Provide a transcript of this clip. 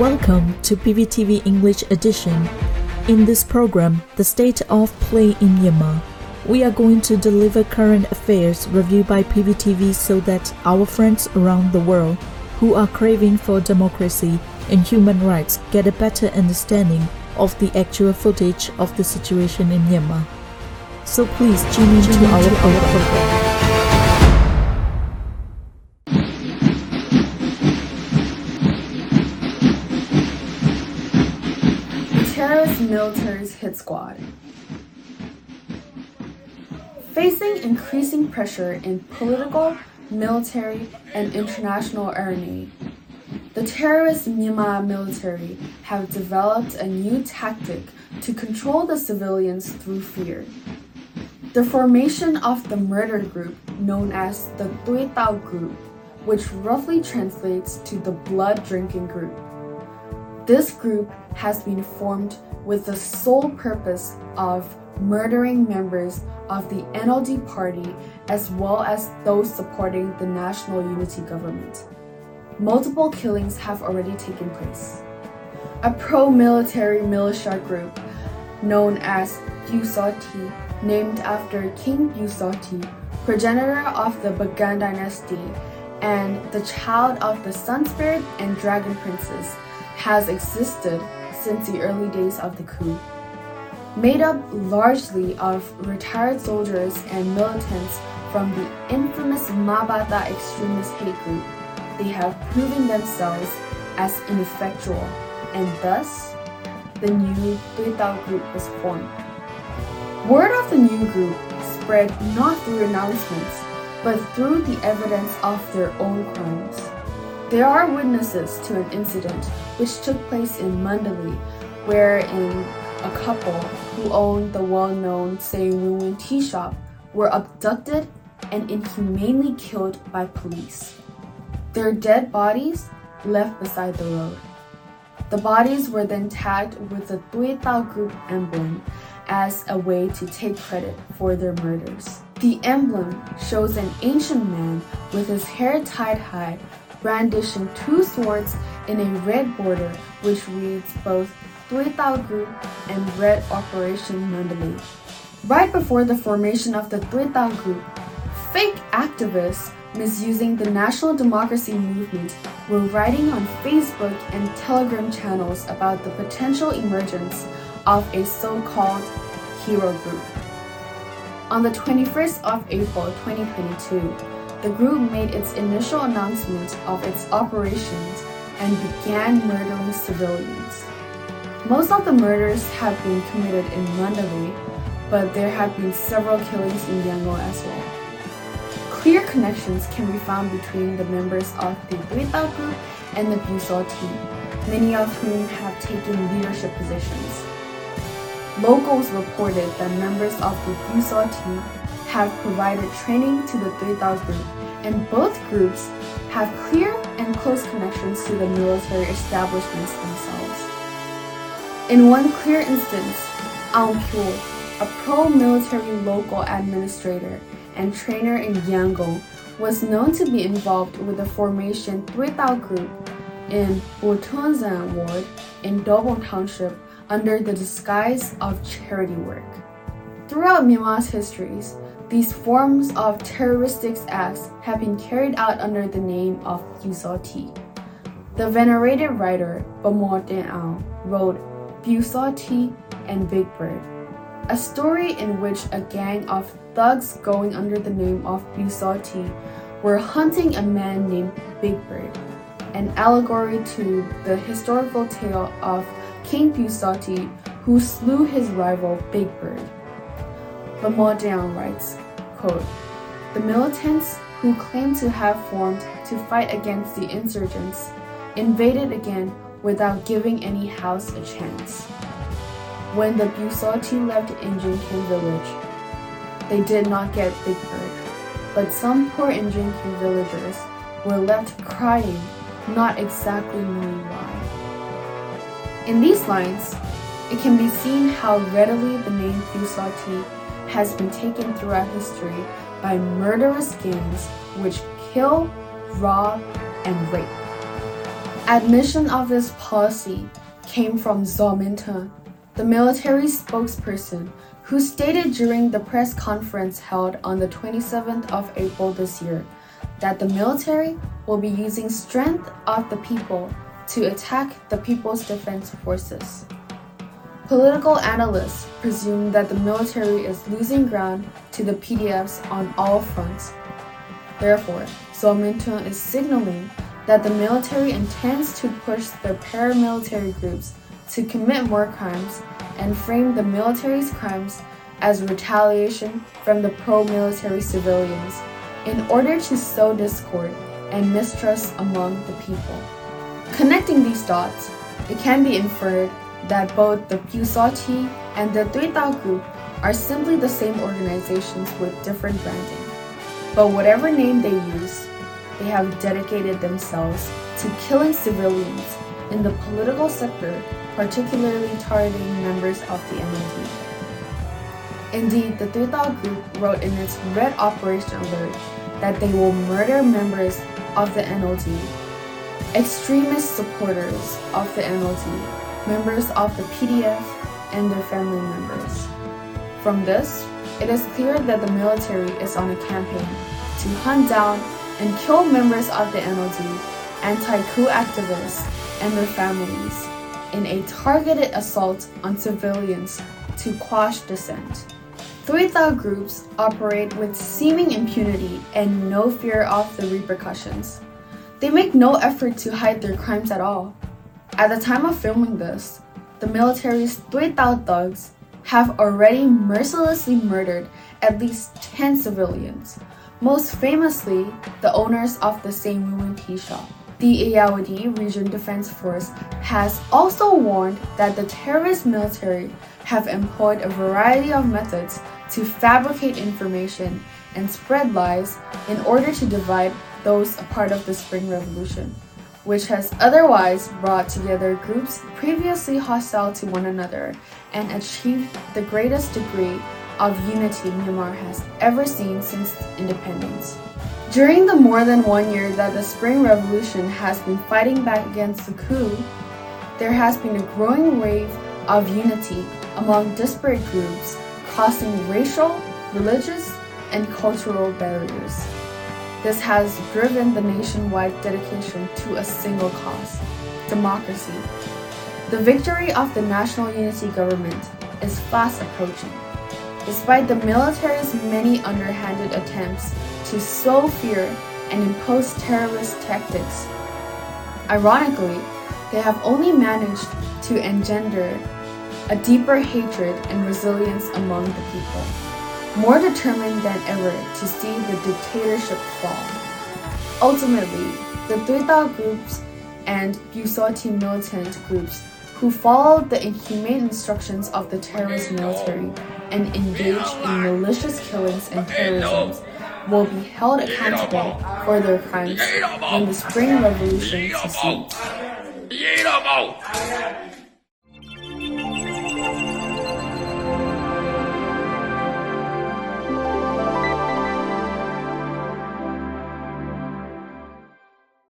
Welcome to PVTV English edition. In this program, The State of Play in Myanmar, we are going to deliver current affairs reviewed by PVTV so that our friends around the world who are craving for democracy and human rights get a better understanding of the actual footage of the situation in Myanmar. So please tune in to our program. Terrorist military's hit squad. Facing increasing pressure in political, military, and international arena, the terrorist Myanmar military have developed a new tactic to control the civilians through fear. The formation of the murder group known as the Tui Tao group, which roughly translates to the blood drinking group. This group has been formed with the sole purpose of murdering members of the NLD party as well as those supporting the national unity government. Multiple killings have already taken place. A pro military militia group known as Busoti, named after King Busoti, progenitor of the Bagan dynasty and the child of the Sun Spirit and Dragon Princess, has existed since the early days of the coup. Made up largely of retired soldiers and militants from the infamous Ma Ba Tha extremist hate group, they have proven themselves as ineffectual, and thus, the new Tuitao group was formed. Word of the new group spread not through announcements, but through the evidence of their own crimes. There are witnesses to an incident which took place in Mandalay, wherein a couple who owned the well-known Say Win tea shop were abducted and inhumanely killed by police. Their dead bodies left beside the road. The bodies were then tagged with the Tui Tao group emblem as a way to take credit for their murders. The emblem shows an ancient man with his hair tied high brandishing two swords in a red border which reads both Tui Tao Group and Red Operation Mandalay. Right before the formation of the Tui Tao Group, fake activists misusing the national democracy movement were writing on Facebook and Telegram channels about the potential emergence of a so-called hero group. On the 21st of April 2022, the group made its initial announcement of its operations and began murdering civilians. Most of the murders have been committed in Mandalay, but there have been several killings in Yangon as well. Clear connections can be found between the members of the Tui group and the Busol team, many of whom have taken leadership positions. Locals reported that members of the Busol team have provided training to the Tui Tao group, and both groups have clear and close connections to the military establishments themselves. In one clear instance, Aung Kyaw, a pro-military local administrator and trainer in Yangon, was known to be involved with the formation Tui Tao group in Botunzan ward in Dawbon Township under the disguise of charity work. Throughout Myanmar's histories, these forms of terroristic acts have been carried out under the name of Busoti. The venerated writer Bamaw Tin Aung wrote Busoti and Big Bird, a story in which a gang of thugs going under the name of Busoti were hunting a man named Big Bird, an allegory to the historical tale of King Busoti who slew his rival Big Bird. Bamaw Tin writes, quote, The militants who claim to have formed to fight against the insurgents invaded again without giving any house a chance. When the Busoti left Injinkin village, they did not get Big Bird, but some poor Injinkin villagers were left crying, not exactly knowing why. In these lines, it can be seen how readily the name Busoti has been taken throughout history by murderous gangs which kill, rob, and rape. Admission of this policy came from Zaw the military spokesperson, who stated during the press conference held on the 27th of April this year that the military will be using strength of the people to attack the People's Defense Forces. Political analysts presume that the military is losing ground to the PDFs on all fronts. Therefore, Zaw is signaling that the military intends to push their paramilitary groups to commit more crimes and frame the military's crimes as retaliation from the pro-military civilians in order to sow discord and mistrust among the people. Connecting these dots, it can be inferred that both the Pusaoti and the Duitao group are simply the same organizations with different branding. But whatever name they use, they have dedicated themselves to killing civilians in the political sector, particularly targeting members of the NLD. Indeed, the Duitao group wrote in its Red Operation Alert that they will murder members of the NLD, extremist supporters of the NLD, members of the PDF, and their family members. From this, it is clear that the military is on a campaign to hunt down and kill members of the NLD, anti-coup activists, and their families in a targeted assault on civilians to quash dissent. Duitao groups operate with seeming impunity and no fear of the repercussions. They make no effort to hide their crimes at all. At the time of filming this, the military's 3,000 thugs have already mercilessly murdered at least 10 civilians, most famously the owners of the same Wuwen tea shop. The Irrawaddy Region Defense Force has also warned that the terrorist military have employed a variety of methods to fabricate information and spread lies in order to divide those a part of the Spring Revolution which has otherwise brought together groups previously hostile to one another and achieved the greatest degree of unity Myanmar has ever seen since independence. During the more than one year that the Spring Revolution has been fighting back against the coup, there has been a growing wave of unity among disparate groups crossing racial, religious, and cultural barriers. This has driven the nationwide dedication to a single cause democracy. The victory of the National Unity Government is fast approaching. Despite the military's many underhanded attempts to sow fear and impose terrorist tactics, ironically, they have only managed to engender a deeper hatred and resilience among the people more determined than ever to see the dictatorship fall. Ultimately, the Duitao groups and Pusaoti militant groups who followed the inhumane instructions of the terrorist military and engaged in malicious killings and terrorism will be held accountable for their crimes when the Spring Revolution succeeds.